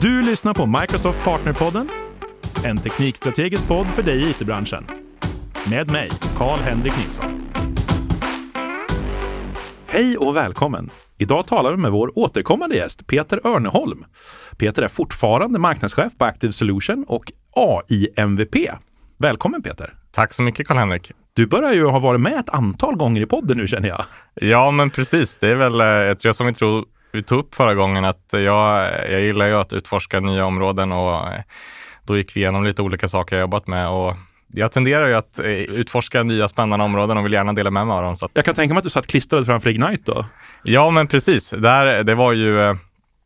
Du lyssnar på Microsoft Partnerpodden, en teknikstrategisk podd för dig i it-branschen. Med mig, Karl-Henrik Nilsson. Hej och välkommen! Idag talar vi med vår återkommande gäst Peter Örneholm. Peter är fortfarande marknadschef på Active Solution och AI-MVP. Välkommen Peter! Tack så mycket Karl-Henrik! Du börjar ju ha varit med ett antal gånger i podden nu känner jag. Ja, men precis. Det är väl, eh, jag tror som vi, tror, vi tog upp förra gången, att jag, jag gillar ju att utforska nya områden och eh, då gick vi igenom lite olika saker jag jobbat med och jag tenderar ju att eh, utforska nya spännande områden och vill gärna dela med mig av dem. Så att... Jag kan tänka mig att du satt klistrad framför Ignite då? Ja, men precis. Där, det var ju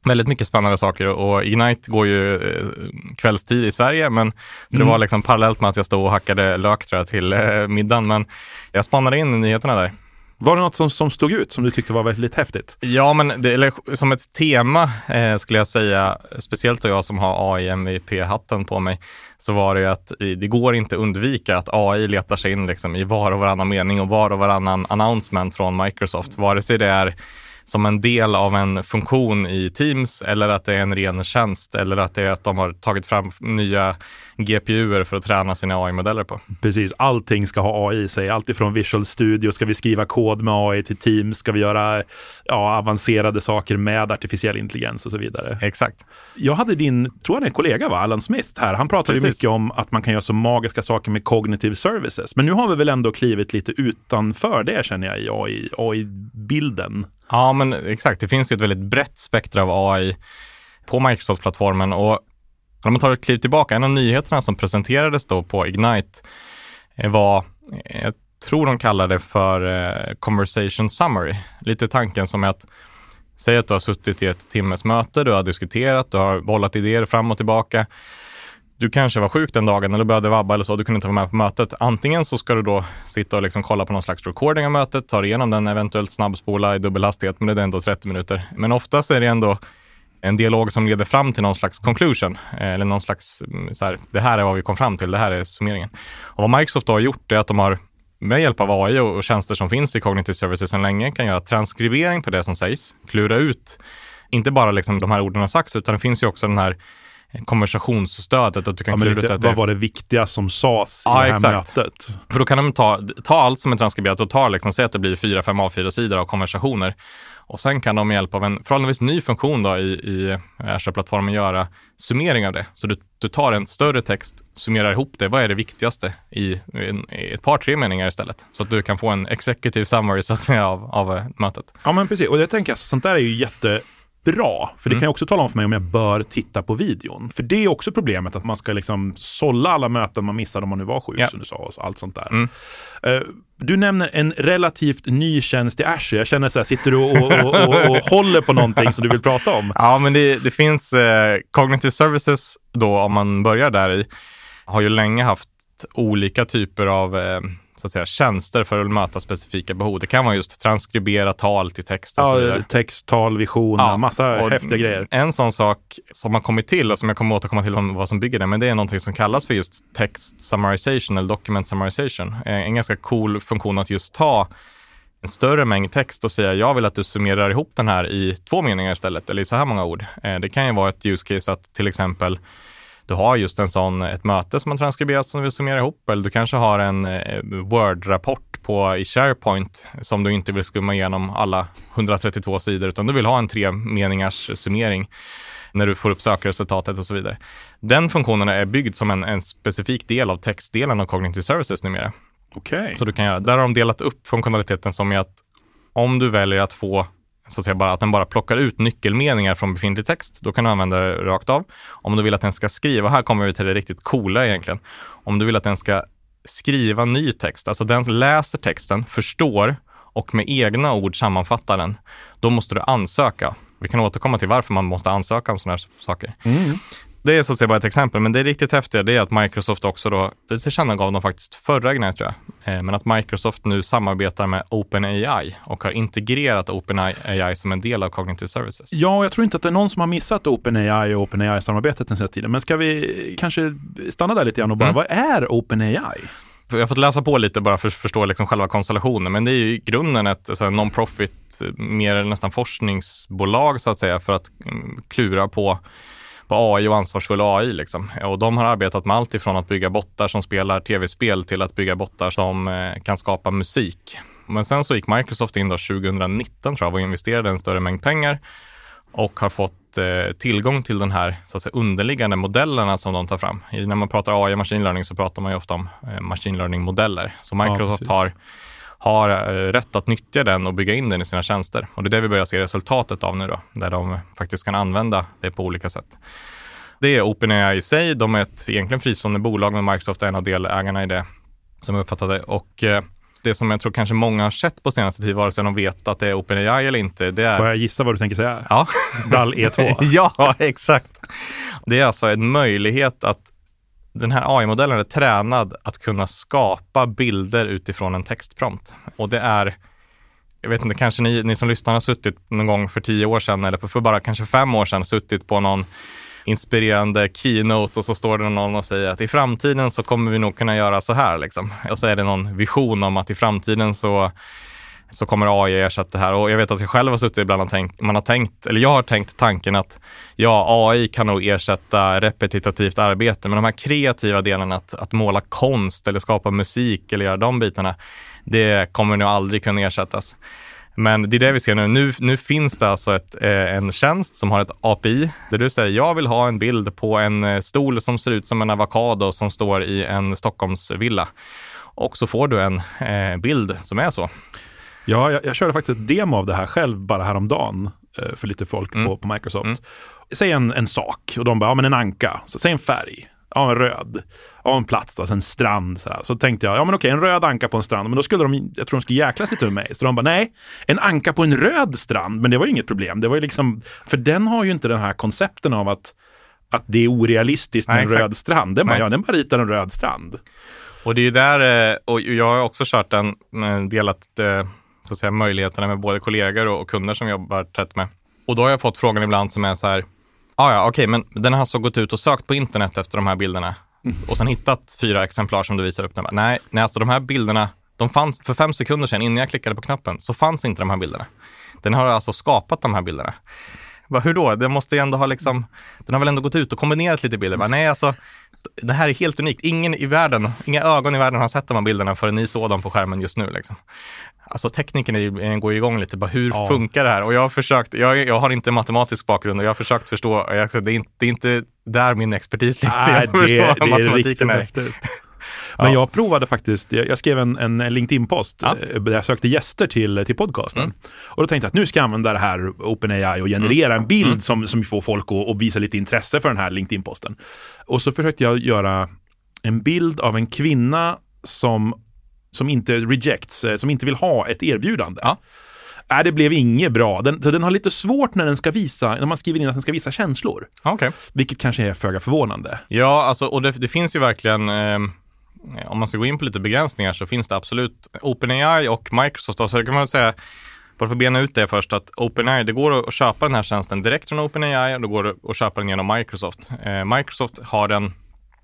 väldigt mycket spännande saker och Ignite går ju eh, kvällstid i Sverige, men så det mm. var liksom parallellt med att jag stod och hackade lök tror jag, till eh, middagen. Men jag spanade in nyheterna där. Var det något som, som stod ut som du tyckte var väldigt häftigt? Ja, men det, eller som ett tema eh, skulle jag säga, speciellt då jag som har AI MVP-hatten på mig, så var det ju att det går inte undvika att AI letar sig in liksom i var och varannan mening och var och varannan announcement från Microsoft, vare sig det är som en del av en funktion i Teams eller att det är en ren tjänst eller att det är att de har tagit fram nya GPUer för att träna sina AI-modeller på. Precis, allting ska ha AI i sig. Alltifrån Visual Studio, ska vi skriva kod med AI till Teams, ska vi göra ja, avancerade saker med artificiell intelligens och så vidare. Exakt. Jag hade din, tror jag det är en kollega, va? Alan Smith här. Han pratade Precis. mycket om att man kan göra så magiska saker med cognitive services. Men nu har vi väl ändå klivit lite utanför det känner jag i AI, AI-bilden. Ja, men exakt. Det finns ju ett väldigt brett spektra av AI på Microsoft-plattformen och om man tar ett kliv tillbaka, en av nyheterna som presenterades då på Ignite eh, var, eh, jag tror de kallar det för eh, conversation summary. Lite tanken som är att Säg att du har suttit i ett timmes möte, du har diskuterat, du har bollat idéer fram och tillbaka. Du kanske var sjuk den dagen eller behövde vabba eller så, du kunde inte vara med på mötet. Antingen så ska du då sitta och liksom kolla på någon slags recording av mötet, ta igenom den, eventuellt snabbspola i dubbel hastighet, men det är ändå 30 minuter. Men oftast är det ändå en dialog som leder fram till någon slags conclusion, eh, eller någon slags, mm, så här, det här är vad vi kom fram till, det här är summeringen. Och vad Microsoft då har gjort är att de har med hjälp av AI och tjänster som finns i Cognitive Services sedan länge kan göra transkribering på det som sägs, klura ut, inte bara liksom de här orden har sagts, utan det finns ju också den här konversationsstödet. Att du kan ja, ut att vad var det viktiga som sades ja, i det här exakt. mötet? För då kan de ta, ta allt som är transkriberat och ta liksom, säg att det blir fyra, fem A4-sidor av konversationer och sen kan de med hjälp av en förhållandevis ny funktion då i, i Azure-plattformen göra summering av det. Så du, du tar en större text, summerar ihop det. Vad är det viktigaste i, i ett par, tre meningar istället? Så att du kan få en executive summary så att säga av, av mötet. Ja, men precis. Och det tänker jag, sånt där är ju jätte bra. För det mm. kan ju också tala om för mig om jag bör titta på videon. För det är också problemet att man ska liksom sålla alla möten man missade om man nu var sjuk, ja. som du sa, och allt sånt där. Mm. Uh, du nämner en relativt ny tjänst i Azure. Jag känner så här, sitter du och, och, och, och håller på någonting som du vill prata om? Ja, men det, det finns eh, Cognitive Services då, om man börjar där i, har ju länge haft olika typer av eh, så att säga, tjänster för att möta specifika behov. Det kan vara just transkribera tal till text och ja, så vidare. Text, tal, visioner, ja, massa häftiga grejer. En sån sak som har kommit till och som jag kommer återkomma till om vad som bygger det, men det är någonting som kallas för just text summarization eller document summarization. Eh, en ganska cool funktion att just ta en större mängd text och säga jag vill att du summerar ihop den här i två meningar istället eller i så här många ord. Eh, det kan ju vara ett use case att till exempel du har just en sån, ett möte som man transkriberat som du vill summera ihop eller du kanske har en eh, Word-rapport på, i SharePoint som du inte vill skumma igenom alla 132 sidor utan du vill ha en tre meningars summering när du får upp sökresultatet och så vidare. Den funktionen är byggd som en, en specifik del av textdelen av Cognitive Services numera. Okej. Okay. Så du kan göra, där har de delat upp funktionaliteten som är att om du väljer att få så att säga bara att den bara plockar ut nyckelmeningar från befintlig text, då kan du använda det rakt av. Om du vill att den ska skriva, här kommer vi till det riktigt coola egentligen. Om du vill att den ska skriva ny text, alltså den läser texten, förstår och med egna ord sammanfattar den, då måste du ansöka. Vi kan återkomma till varför man måste ansöka om sådana här saker. Mm. Det är så att säga bara ett exempel, men det riktigt häftiga det är att Microsoft också då, det tillkännagav de faktiskt förra gången tror jag, eh, men att Microsoft nu samarbetar med OpenAI och har integrerat OpenAI som en del av Cognitive Services. Ja, jag tror inte att det är någon som har missat OpenAI och OpenAI-samarbetet den senaste tiden, men ska vi kanske stanna där lite grann och bara, mm. vad är OpenAI? Jag har fått läsa på lite bara för att förstå liksom själva konstellationen, men det är ju i grunden ett non-profit, mer nästan forskningsbolag så att säga, för att mm, klura på på AI och ansvarsfull AI. Liksom. Och de har arbetat med allt ifrån att bygga bottar som spelar tv-spel till att bygga bottar som eh, kan skapa musik. Men sen så gick Microsoft in då 2019 tror jag och investerade en större mängd pengar och har fått eh, tillgång till den här så att säga, underliggande modellerna som de tar fram. I, när man pratar AI och machine learning så pratar man ju ofta om eh, machine learning-modeller. Så Microsoft ja, har, har eh, rätt att nyttja den och bygga in den i sina tjänster. Och det är det vi börjar se resultatet av nu då, där de faktiskt kan använda det på olika sätt. Det är OpenAI i sig. De är ett egentligen fristående bolag, men Microsoft är en av delägarna i det, som jag uppfattade. Och eh, det som jag tror kanske många har sett på senaste tid, vare sig de vet att det är OpenAI eller inte, det är... Får jag gissa vad du tänker säga? Ja. DAL E2? ja, exakt. Det är alltså en möjlighet att den här AI-modellen är tränad att kunna skapa bilder utifrån en textprompt. Och det är, jag vet inte, kanske ni, ni som lyssnar har suttit någon gång för tio år sedan eller för bara kanske fem år sedan suttit på någon inspirerande keynote och så står det någon och säger att i framtiden så kommer vi nog kunna göra så här. Liksom. Och så är det någon vision om att i framtiden så så kommer AI ersätta det här. Och jag vet att jag själv har suttit ibland och tänkt, man har tänkt, eller jag har tänkt tanken att ja, AI kan nog ersätta repetitivt arbete, men de här kreativa delarna, att, att måla konst eller skapa musik eller göra de bitarna, det kommer nog aldrig kunna ersättas. Men det är det vi ser nu. Nu, nu finns det alltså ett, eh, en tjänst som har ett API där du säger jag vill ha en bild på en eh, stol som ser ut som en avokado som står i en Stockholmsvilla. Och så får du en eh, bild som är så. Ja, jag, jag, körde faktiskt ett demo av det här själv bara häromdagen eh, för lite folk mm. på, på Microsoft. Mm. Säg en, en sak och de bara, ja men en anka. Så, säg en färg. Ja, en röd. Ja, en plats, alltså en strand. Så, så tänkte jag, ja men okej, en röd anka på en strand. Men då skulle de, jag tror de skulle jäklas lite med mig. Så de bara, nej, en anka på en röd strand. Men det var ju inget problem. Det var ju liksom, för den har ju inte den här koncepten av att, att det är orealistiskt med nej, en exakt. röd strand. Den bara, ja, den bara ritar en röd strand. Och det är ju där, eh, och jag har också kört den, delat eh, så att säga, möjligheterna med både kollegor och kunder som jobbar tätt med. Och då har jag fått frågan ibland som är så här, ah, ja, okej, okay, men den har alltså gått ut och sökt på internet efter de här bilderna och sen hittat fyra exemplar som du visar upp. Nej, nej, alltså de här bilderna, de fanns för fem sekunder sedan innan jag klickade på knappen, så fanns inte de här bilderna. Den har alltså skapat de här bilderna. Bara, hur då? Den måste ju ändå ha liksom, den har väl ändå gått ut och kombinerat lite bilder. Bara, nej, alltså, det här är helt unikt. Ingen i världen, inga ögon i världen har sett de här bilderna förrän ni såg dem på skärmen just nu. Liksom. Alltså tekniken är, går igång lite, bara hur ja. funkar det här? Och jag har försökt, jag, jag har inte matematisk bakgrund och jag har försökt förstå, jag, det, är inte, det är inte där min expertis ligger. Nej, jag det, det matematiken är. Men ja. jag provade faktiskt, jag, jag skrev en, en LinkedIn-post ja. Eh, där jag sökte gäster till, till podcasten. Mm. Och då tänkte jag att nu ska jag använda det här OpenAI och generera mm. en bild mm. som, som får folk att, att visa lite intresse för den här LinkedIn-posten. Och så försökte jag göra en bild av en kvinna som som inte rejects, eh, som inte vill ha ett erbjudande. Ja. Äh, det blev inget bra. Den, så den har lite svårt när den ska visa, när man skriver in att den ska visa känslor. Okay. Vilket kanske är föga förvånande. Ja, alltså, och det, det finns ju verkligen eh, om man ska gå in på lite begränsningar så finns det absolut OpenAI och Microsoft. Så alltså, kan man säga, bara för att bena ut det först, att OpenAI, det går att köpa den här tjänsten direkt från OpenAI och det går att köpa den genom Microsoft. Eh, Microsoft har den,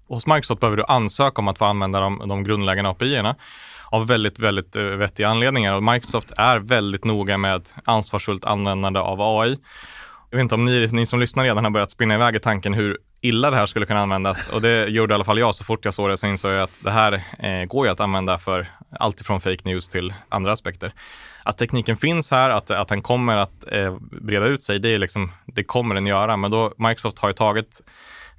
hos Microsoft behöver du ansöka om att få använda de, de grundläggande API-erna av väldigt, väldigt eh, vettiga anledningar. Och Microsoft är väldigt noga med ansvarsfullt användande av AI. Jag vet inte om ni, ni som lyssnar redan har börjat spinna iväg i tanken hur illa det här skulle kunna användas och det gjorde i alla fall jag så fort jag såg det så insåg jag att det här eh, går ju att använda för allt ifrån fake news till andra aspekter. Att tekniken finns här, att, att den kommer att eh, breda ut sig, det, är liksom, det kommer den göra. Men då Microsoft har ju tagit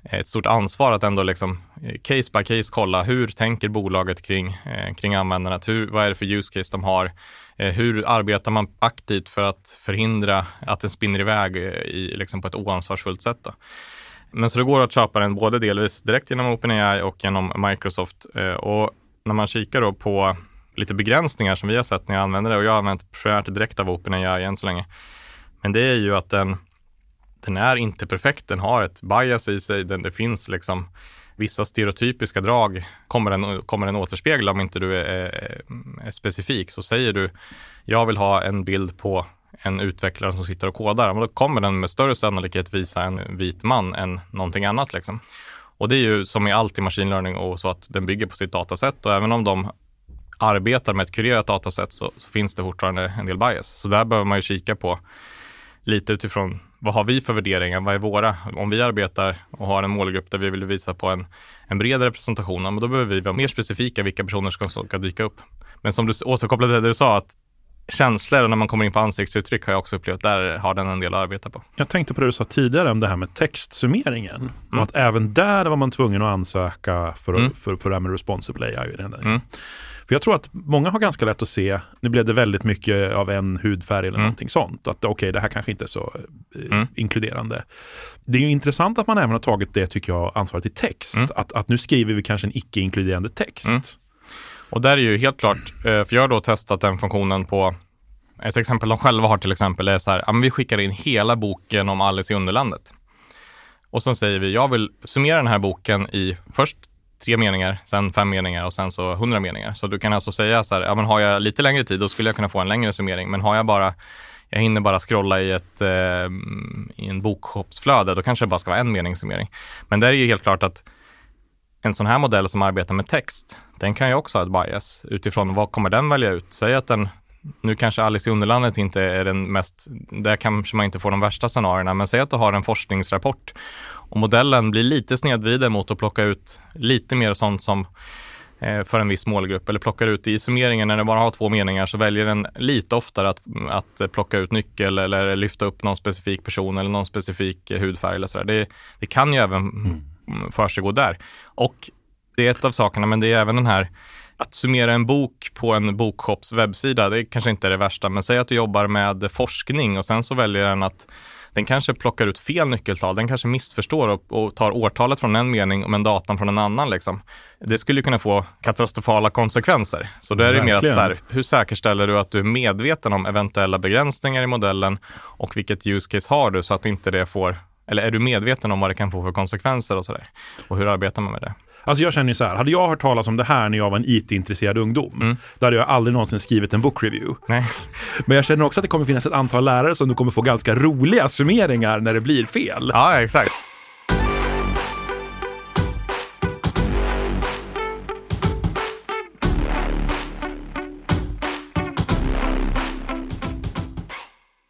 ett stort ansvar att ändå liksom eh, case by case kolla hur tänker bolaget kring, eh, kring användandet? Hur, vad är det för use case de har? Eh, hur arbetar man aktivt för att förhindra att den spinner iväg i, liksom på ett oansvarsfullt sätt? Då? Men så det går att köpa den både delvis direkt genom OpenAI och genom Microsoft. Och när man kikar då på lite begränsningar som vi har sett när jag använder det och jag har använt primärt direkt av OpenAI än så länge. Men det är ju att den den är inte perfekt, den har ett bias i sig, den, det finns liksom vissa stereotypiska drag kommer den, kommer den återspegla om inte du är, är, är, specifik. Så säger du, jag vill ha en bild på en utvecklare som sitter och kodar, men då kommer den med större sannolikhet visa en vit man än någonting annat. Liksom. Och det är ju som i allt i machine learning och så att den bygger på sitt datasätt och även om de arbetar med ett kurerat datasätt så, så finns det fortfarande en del bias. Så där behöver man ju kika på lite utifrån vad har vi för värderingar? Vad är våra? Om vi arbetar och har en målgrupp där vi vill visa på en, en bred representation, då behöver vi vara mer specifika vilka personer som ska dyka upp. Men som du återkopplade till det du sa, att känslor och när man kommer in på ansiktsuttryck har jag också upplevt, där har den en del att arbeta på. Jag tänkte på det du sa tidigare om det här med textsummeringen. Mm. Och att även där var man tvungen att ansöka för, mm. för, för det här med responsible AI. Mm. För jag tror att många har ganska lätt att se, nu blev det väldigt mycket av en hudfärg eller mm. någonting sånt. Att okej, okay, det här kanske inte är så eh, mm. inkluderande. Det är ju intressant att man även har tagit det, tycker jag, ansvaret i text. Mm. Att, att nu skriver vi kanske en icke-inkluderande text. Och där är ju helt klart, eh, för jag har då testat den funktionen på ett exempel de själva har till exempel är så här, ja, men vi skickar in hela boken om Alice i Underlandet. Och sen säger vi, jag vill summera den här boken i först tre meningar, sen fem meningar och sen så hundra meningar. Så du kan alltså säga så här, ja men har jag lite längre tid då skulle jag kunna få en längre summering. Men har jag bara, jag hinner bara scrolla i ett, eh, i en bokshopsflöde, då kanske det bara ska vara en meningssummering. Men det är ju helt klart att en sån här modell som arbetar med text, den kan ju också ha ett bias utifrån vad kommer den välja ut? Säg att den, nu kanske Alice i Underlandet inte är den mest, där kanske man inte får de värsta scenarierna, men säg att du har en forskningsrapport och modellen blir lite snedvriden mot att plocka ut lite mer sånt som eh, för en viss målgrupp eller plockar ut i summeringen när den bara har två meningar så väljer den lite oftare att, att plocka ut nyckel eller lyfta upp någon specifik person eller någon specifik hudfärg eller sådär. Det, det kan ju även mm försiggå där. Och det är ett av sakerna, men det är även den här att summera en bok på en bokshops webbsida, det kanske inte är det värsta, men säg att du jobbar med forskning och sen så väljer den att den kanske plockar ut fel nyckeltal, den kanske missförstår och, och tar årtalet från en mening men datan från en annan. Liksom. Det skulle kunna få katastrofala konsekvenser. Så då är det mer att så här, hur säkerställer du att du är medveten om eventuella begränsningar i modellen och vilket use case har du så att inte det får eller är du medveten om vad det kan få för konsekvenser och sådär? Och hur arbetar man med det? Alltså jag känner ju så här, hade jag hört talas om det här när jag var en IT-intresserad ungdom, mm. då hade jag aldrig någonsin skrivit en bookreview. Men jag känner också att det kommer finnas ett antal lärare som du kommer få ganska roliga summeringar när det blir fel. Ja, exakt.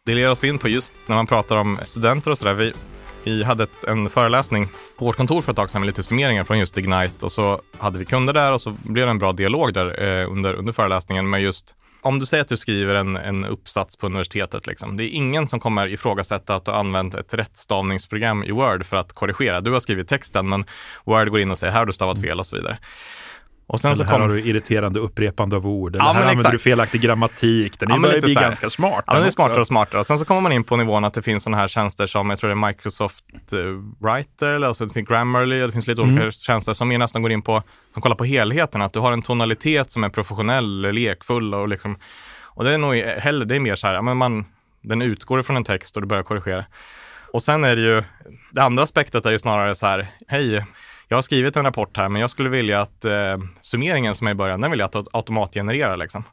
Det leder oss in på just när man pratar om studenter och sådär vi hade ett, en föreläsning på vårt kontor för ett tag sedan med lite summeringar från just Ignite och så hade vi kunder där och så blev det en bra dialog där eh, under, under föreläsningen med just om du säger att du skriver en, en uppsats på universitetet, liksom, det är ingen som kommer ifrågasätta att du använt ett rättstavningsprogram i Word för att korrigera. Du har skrivit texten, men Word går in och säger här har du stavat fel och så vidare. Och sen eller så här kom... har du irriterande upprepande av ord. Eller ja, här använder du felaktig grammatik. Den ja, börjar bli ganska smart. Ja, den är smartare och smartare. Och sen så kommer man in på nivån att det finns sådana här tjänster som, jag tror det är Microsoft eh, Writer, eller alltså det finns Grammarly, det finns lite mm. olika tjänster som mer nästan går in på, som kollar på helheten. Att du har en tonalitet som är professionell, lekfull och liksom, och det är nog heller, det är mer så här, men man, den utgår ifrån en text och du börjar korrigera. Och sen är det ju, det andra aspektet är ju snarare så här, hej, jag har skrivit en rapport här, men jag skulle vilja att eh, summeringen som är i början, den vill jag att automatgenerera liksom.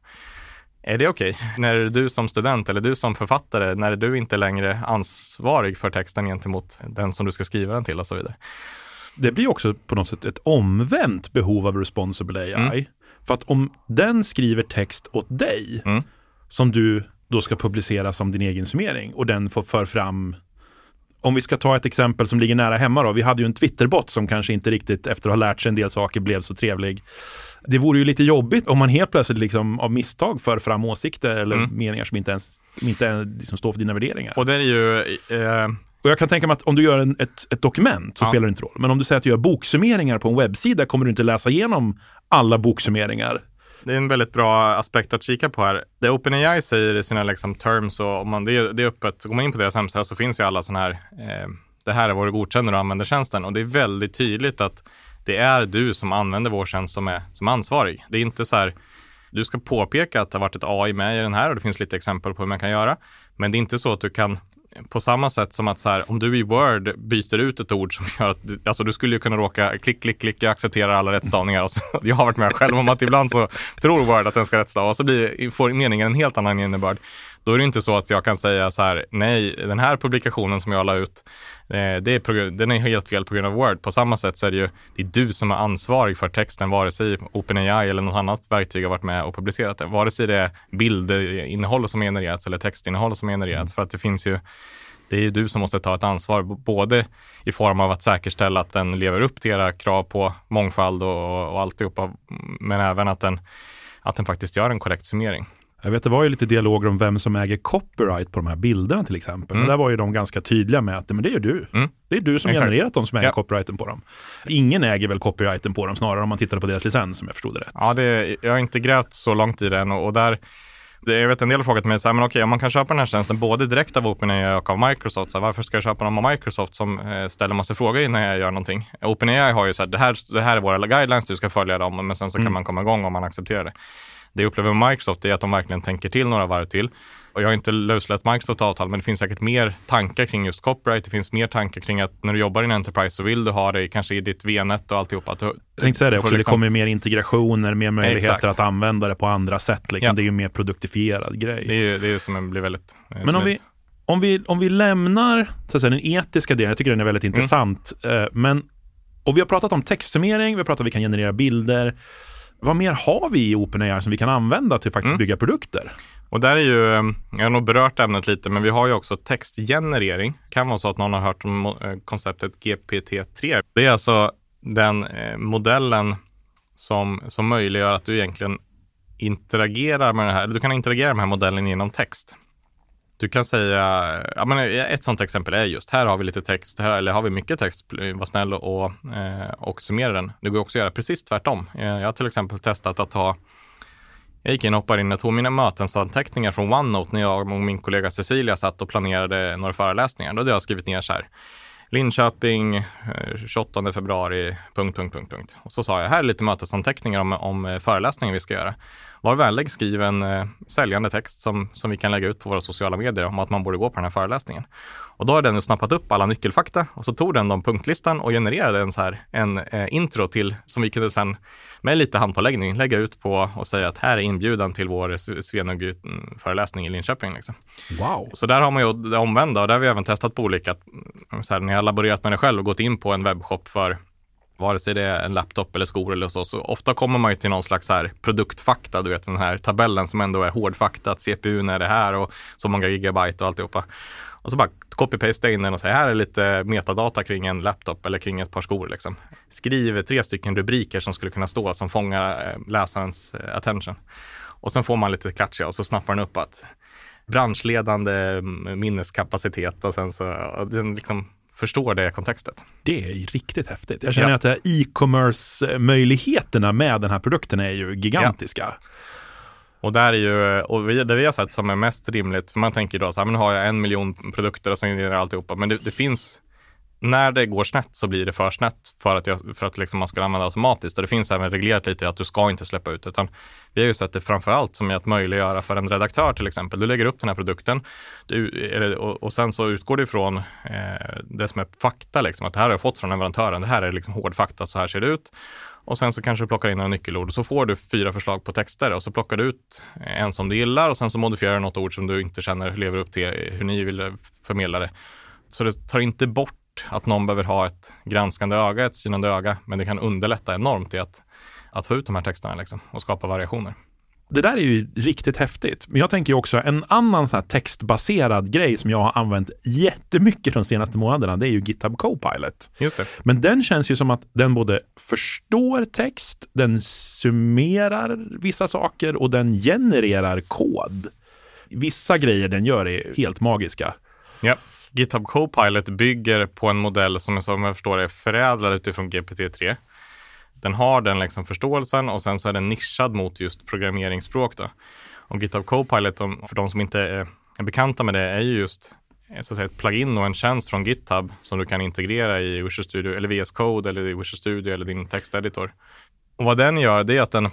Är det okej? Okay? När är du som student eller du som författare, när är du inte längre ansvarig för texten gentemot den som du ska skriva den till och så vidare? Det blir också på något sätt ett omvänt behov av responsible AI. Mm. För att om den skriver text åt dig, mm. som du då ska publicera som din egen summering och den får för fram om vi ska ta ett exempel som ligger nära hemma då. Vi hade ju en Twitterbot som kanske inte riktigt efter att ha lärt sig en del saker blev så trevlig. Det vore ju lite jobbigt om man helt plötsligt liksom av misstag för fram åsikter eller mm. meningar som inte ens som inte liksom står för dina värderingar. Och det är ju... Eh... Och jag kan tänka mig att om du gör en, ett, ett dokument så ja. spelar det inte roll. Men om du säger att du gör boksummeringar på en webbsida kommer du inte läsa igenom alla boksummeringar det är en väldigt bra aspekt att kika på här. Det OpenAI säger i sina liksom, terms, och om man, det, är, det är öppet, så går man in på deras hemsida så finns ju alla sådana här, eh, det här är vad du godkänner och använder tjänsten. Och det är väldigt tydligt att det är du som använder vår tjänst som är som ansvarig. Det är inte så här, du ska påpeka att det har varit ett AI med i den här och det finns lite exempel på hur man kan göra. Men det är inte så att du kan på samma sätt som att så här, om du i Word byter ut ett ord som gör att, alltså du skulle ju kunna råka klick, klick, klick, jag accepterar alla rättstavningar. Och så, jag har varit med själv om att ibland så tror Word att den ska rättstava och så blir, får meningen en helt annan innebörd. Då är det inte så att jag kan säga så här, nej, den här publikationen som jag la ut, eh, det är den är helt fel på grund av Word. På samma sätt så är det ju, det är du som är ansvarig för texten, vare sig OpenAI eller något annat verktyg har varit med och publicerat det. Vare sig det är bildinnehåll som genererats eller textinnehåll som genererats. För att det finns ju det är ju du som måste ta ett ansvar, både i form av att säkerställa att den lever upp till era krav på mångfald och, och alltihopa, men även att den, att den faktiskt gör en korrekt summering. Jag vet, det var ju lite dialoger om vem som äger copyright på de här bilderna till exempel. Mm. Men där var ju de ganska tydliga med att men det är du. Mm. Det är du som Exakt. genererat dem som äger ja. copyrighten på dem. Ingen äger väl copyrighten på dem, snarare om man tittar på deras licens om jag förstod det rätt. Ja, det, jag har inte grävt så långt i den och, och där jag vet en del har frågat mig, så här, men okej, om man kan köpa den här tjänsten både direkt av OpenAI och av Microsoft, så här, varför ska jag köpa den av Microsoft som eh, ställer massa frågor innan jag gör någonting? OpenAI har ju så här, det här, det här är våra guidelines, du ska följa dem, men sen så mm. kan man komma igång om man accepterar det. Det jag upplever med Microsoft är att de verkligen tänker till några varv till. Och jag har inte löslätt Microsoft avtal, men det finns säkert mer tankar kring just copyright. Det finns mer tankar kring att när du jobbar i en Enterprise så vill du ha det kanske i ditt VNet och alltihopa. Att du, jag tänkte säga det också, liksom... det kommer mer integrationer, mer möjligheter Exakt. att använda det på andra sätt. Liksom. Ja. Det är ju mer produktifierad grej. Det är det är som blir väldigt... Men om vi, om, vi, om vi lämnar så att säga, den etiska delen, jag tycker den är väldigt mm. intressant, mm. men och vi har pratat om textsummering, vi har pratat om att vi kan generera bilder. Vad mer har vi i OpenAI som vi kan använda till att faktiskt mm. bygga produkter? Och där är ju, jag har nog berört ämnet lite, men vi har ju också textgenerering. Det kan vara så att någon har hört om eh, konceptet GPT-3. Det är alltså den eh, modellen som, som möjliggör att du egentligen interagerar med den här, du kan interagera med den här modellen genom text. Du kan säga, ja men ett sådant exempel är just, här har vi lite text, här, eller har vi mycket text, var snäll och, eh, och summera den. Det går också att göra precis tvärtom. Eh, jag har till exempel testat att ta jag gick in och hoppade in och tog mina mötesanteckningar från OneNote när jag och min kollega Cecilia satt och planerade några föreläsningar. Då hade jag skrivit ner så här. Linköping eh, 28 februari, punkt, punkt, punkt, punkt. Och så sa jag, här är lite mötesanteckningar om, om eh, föreläsningen vi ska göra. Var vänlig, skriv en eh, säljande text som, som vi kan lägga ut på våra sociala medier om att man borde gå på den här föreläsningen. Och då har den snappat upp alla nyckelfakta och så tog den de punktlistan och genererade en, så här, en eh, intro till som vi kunde sen med lite handpåläggning lägga ut på och säga att här är inbjudan till vår Svenug-föreläsning i Linköping. Liksom. Wow! Så där har man ju det omvända och där har vi även testat på olika, så här, när jag har laborerat med det själv och gått in på en webbshop för vare sig det är en laptop eller skor eller så, så ofta kommer man ju till någon slags här produktfakta, du vet den här tabellen som ändå är hårdfakta, att CPUn är det här och så många gigabyte och alltihopa. Och så bara copy-pasta in den och säga här är lite metadata kring en laptop eller kring ett par skor. Liksom. Skriv tre stycken rubriker som skulle kunna stå som fångar eh, läsarens eh, attention. Och sen får man lite klatschiga och så snappar den upp att branschledande mm, minneskapacitet och sen så den liksom förstår det kontextet. Det är riktigt häftigt. Jag känner ja. att e-commerce-möjligheterna med den här produkten är ju gigantiska. Ja. Och där är ju, och vi, det vi har sett som är mest rimligt, för man tänker då så här, men har jag en miljon produkter och så genererar alltihopa, men det, det finns när det går snett så blir det för snett för att, jag, för att liksom man ska använda automatiskt. Och det finns även reglerat lite att du ska inte släppa ut, utan vi har ju sett det framför allt som är att möjliggöra för en redaktör till exempel. Du lägger upp den här produkten du, och, och sen så utgår du ifrån eh, det som är fakta, liksom, att det här har jag fått från leverantören. Det här är liksom hård fakta, så här ser det ut. Och sen så kanske du plockar in några nyckelord och så får du fyra förslag på texter och så plockar du ut en som du gillar och sen så modifierar du något ord som du inte känner lever upp till hur ni vill förmedla det. Så det tar inte bort att någon behöver ha ett granskande öga, ett synande öga, men det kan underlätta enormt i att, att få ut de här texterna liksom, och skapa variationer. Det där är ju riktigt häftigt. Men jag tänker också en annan så textbaserad grej som jag har använt jättemycket de senaste månaderna, det är ju GitHub Copilot. Just det. Men den känns ju som att den både förstår text, den summerar vissa saker och den genererar kod. Vissa grejer den gör är helt magiska. Ja. GitHub Copilot bygger på en modell som, som jag förstår är förädlad utifrån GPT-3. Den har den liksom förståelsen och sen så är den nischad mot just programmeringsspråk. Då. Och GitHub Copilot, för de som inte är bekanta med det, är ju just eh, så att säga, ett plugin och en tjänst från GitHub som du kan integrera i Visual Studio eller VS Code eller i Visual Studio eller din texteditor. Och vad den gör, det är att den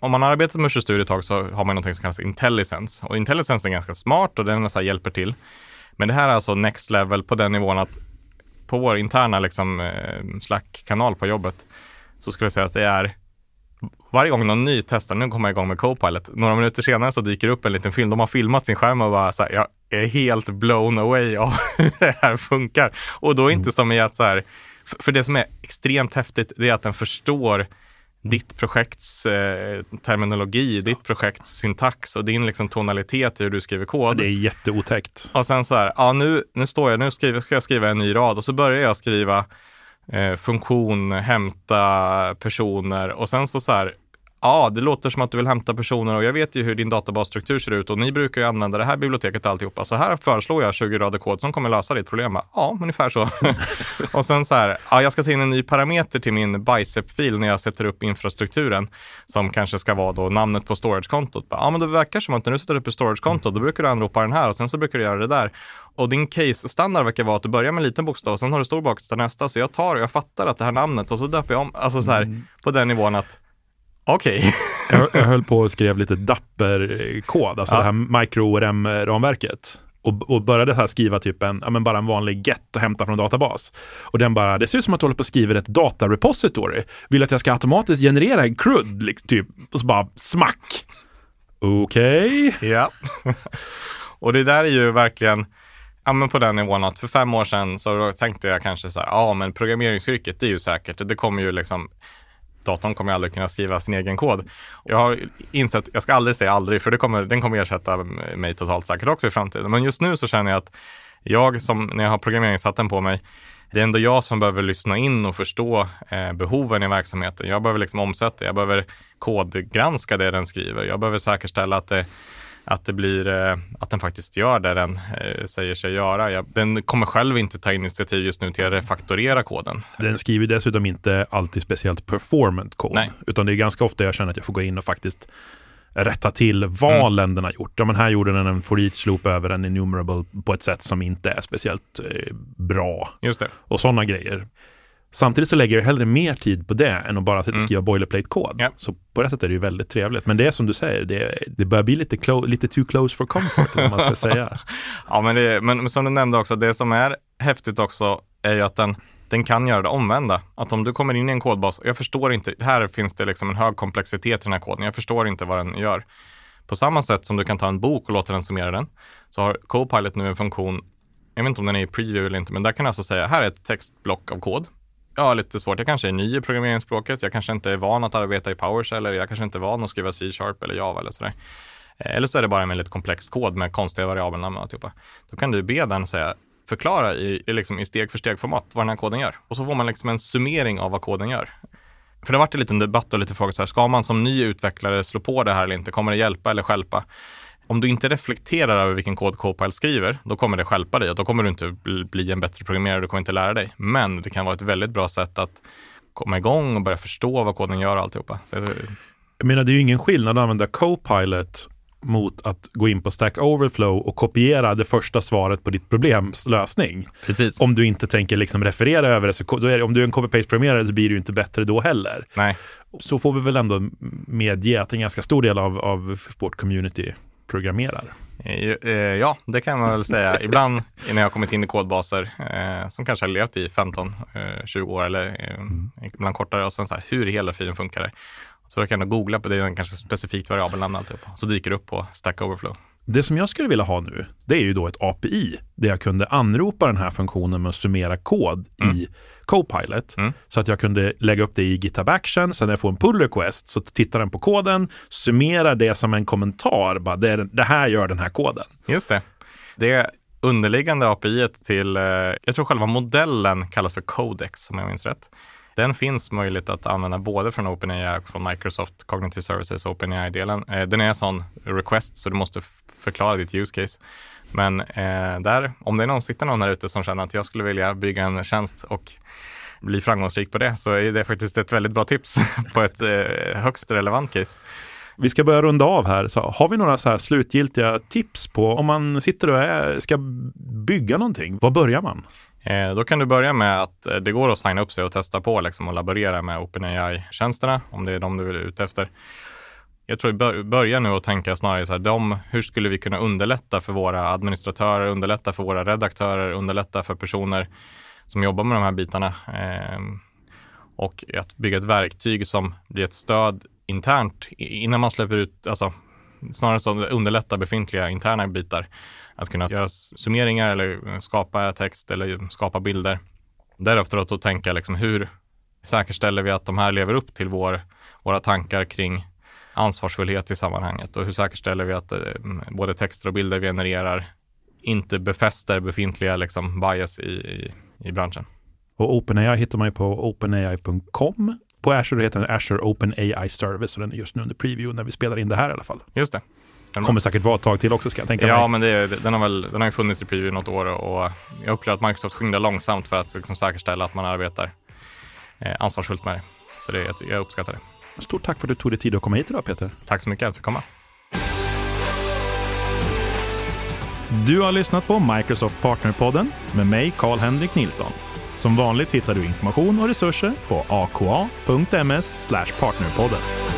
om man har arbetat med Visual Studio ett tag så har man något som kallas IntelliSense. Och IntelliSense är ganska smart och den så hjälper till. Men det här är alltså next level på den nivån att på vår interna liksom, eh, Slack-kanal på jobbet så skulle jag säga att det är varje gång någon ny testar, nu kommer jag igång med Copilot, några minuter senare så dyker upp en liten film. De har filmat sin skärm och bara så här, jag är helt blown away av hur det här funkar. Och då inte som i att så här, för det som är extremt häftigt, det är att den förstår ditt projekts eh, terminologi, ditt projekts syntax och din liksom, tonalitet i hur du skriver kod. Det är jätteotäckt. Och sen så här, ja nu, nu står jag, nu skriver, ska jag skriva en ny rad och så börjar jag skriva eh, funktion, hämta personer och sen så så här, Ja, det låter som att du vill hämta personer och jag vet ju hur din databasstruktur ser ut och ni brukar ju använda det här biblioteket och alltihopa. Så här föreslår jag 20 rader kod som kommer lösa ditt problem. Ja, ungefär så. och sen så här, ja, jag ska ta in en ny parameter till min bicep-fil när jag sätter upp infrastrukturen som kanske ska vara då namnet på storage-kontot. Ja, men det verkar som att när du sätter upp ett storage-konto, då brukar du anropa den här och sen så brukar du göra det där. Och din case-standard verkar vara att du börjar med en liten bokstav och sen har du stor bokstav nästa. Så jag tar och jag fattar att det här namnet och så döper jag om, alltså så här mm. på den nivån att Okej. Okay. jag, jag höll på och skrev lite Dapper-kod, alltså ja. det här micro-ORM-ramverket. Och, och, började här skriva typ en, ja men bara en vanlig get och hämta från databas. Och den bara, det ser ut som att du håller på och skriver ett datarepository. Vill att jag ska automatiskt generera en CRUD, typ. Och så bara smack. Okej. Okay. Ja. och det där är ju verkligen, ja men på den nivån att för fem år sedan så tänkte jag kanske så här, ja men programmeringsyrket det är ju säkert, det kommer ju liksom datorn kommer aldrig kunna skriva sin egen kod. Jag har insett, jag ska aldrig säga aldrig, för det kommer, den kommer ersätta mig totalt säkert också i framtiden. Men just nu så känner jag att jag som, när jag har programmeringshatten på mig, det är ändå jag som behöver lyssna in och förstå eh, behoven i verksamheten. Jag behöver liksom omsätta, jag behöver kodgranska det den skriver. Jag behöver säkerställa att det att det blir, eh, att den faktiskt gör det den eh, säger sig göra. Den kommer själv inte ta initiativ just nu till att refaktorera koden. Den skriver dessutom inte alltid speciellt performant kod, utan det är ganska ofta jag känner att jag får gå in och faktiskt rätta till valen mm. har gjort. Ja, men här gjorde den en for each loop över en enumerable på ett sätt som inte är speciellt eh, bra. Just det. Och sådana grejer. Samtidigt så lägger jag hellre mer tid på det än att bara sitta och mm. skriva mm. boilerplate-kod. Ja. Så på det sättet är det ju väldigt trevligt. Men det är som du säger, det, det börjar bli lite, clo- lite too close for comfort, om man ska säga. ja, men, det, men, men som du nämnde också, det som är häftigt också är ju att den, den kan göra det omvända. Att om du kommer in i en kodbas, och jag förstår inte, här finns det liksom en hög komplexitet i den här koden, jag förstår inte vad den gör. På samma sätt som du kan ta en bok och låta den summera den, så har Copilot nu en funktion jag vet inte om den är i preview eller inte, men där kan du alltså säga, här är ett textblock av kod ja, lite svårt. Jag kanske är ny i programmeringsspråket. Jag kanske inte är van att arbeta i PowerShell eller jag kanske inte är van att skriva C-sharp eller Java eller sådär. Eh, eller så är det bara med lite komplex kod med konstiga variabelnamn och alltihopa. Då kan du be den säga, förklara i, i, liksom, i steg för steg format vad den här koden gör. Och så får man liksom en summering av vad koden gör. För det har varit en liten debatt och lite frågor så här, ska man som ny utvecklare slå på det här eller inte? Kommer det hjälpa eller skälpa? Om du inte reflekterar över vilken kod Copilot skriver, då kommer det skälpa dig och då kommer du inte bli en bättre programmerare, du kommer inte lära dig. Men det kan vara ett väldigt bra sätt att komma igång och börja förstå vad koden gör och alltihopa. Så jag, jag menar, det är ju ingen skillnad att använda Copilot mot att gå in på Stack Overflow och kopiera det första svaret på ditt problems lösning. Precis. Om du inte tänker liksom referera över det, så det, om du är en copy-paste-programmerare så blir du inte bättre då heller. Nej. Så får vi väl ändå medge att en ganska stor del av, av vårt community programmerar? Eh, eh, ja, det kan man väl säga. Ibland när jag kommit in i kodbaser eh, som kanske har levt i 15-20 år eller mm. ibland kortare och sen så här, hur i hela friden funkar det? Så jag kan googla på det, är kanske specifikt variabelnamn alltihop. Så dyker det upp på Stack Overflow. Det som jag skulle vilja ha nu, det är ju då ett API där jag kunde anropa den här funktionen med att summera kod mm. i Copilot. Mm. Så att jag kunde lägga upp det i GitHub Action, sen när jag får en pull request så tittar den på koden, summerar det som en kommentar, bara det, det här gör den här koden. Just det. Det underliggande API till, eh, jag tror själva modellen kallas för Codex om jag minns rätt. Den finns möjligt att använda både från OpenAI och från Microsoft Cognitive Services OpenAI-delen. Eh, den är en sån request så du måste förklara ditt use case. Men eh, där, om det är någon, sitter någon här ute som känner att jag skulle vilja bygga en tjänst och bli framgångsrik på det, så är det faktiskt ett väldigt bra tips på ett eh, högst relevant case. Vi ska börja runda av här. Så har vi några så här slutgiltiga tips på om man sitter och är, ska bygga någonting? Var börjar man? Eh, då kan du börja med att eh, det går att signa upp sig och testa på liksom, och laborera med OpenAI-tjänsterna om det är de du är ute efter jag tror bör, börja nu och tänka snarare så här, de, hur skulle vi kunna underlätta för våra administratörer, underlätta för våra redaktörer, underlätta för personer som jobbar med de här bitarna. Eh, och att bygga ett verktyg som blir ett stöd internt innan man släpper ut, alltså snarare så underlätta befintliga interna bitar. Att kunna göra summeringar eller skapa text eller skapa bilder. Därefter att tänka liksom hur säkerställer vi att de här lever upp till vår, våra tankar kring ansvarsfullhet i sammanhanget och hur säkerställer vi att eh, både texter och bilder vi genererar inte befäster befintliga liksom, bias i, i, i branschen. Och OpenAI hittar man ju på openai.com. På Azure heter den Azure OpenAI Service och den är just nu under preview när vi spelar in det här i alla fall. Just det. Kommer säkert vara ett tag till också ska jag tänka ja, mig. Ja, men det, den, har väl, den har funnits i preview något år och jag upplever att Microsoft skyndar långsamt för att liksom säkerställa att man arbetar eh, ansvarsfullt med det. Så det, jag uppskattar det. Stort tack för att du tog dig tid att komma hit idag Peter. Tack så mycket för att du fick komma. Du har lyssnat på Microsoft Partnerpodden med mig Karl-Henrik Nilsson. Som vanligt hittar du information och resurser på aka.ms partnerpodden.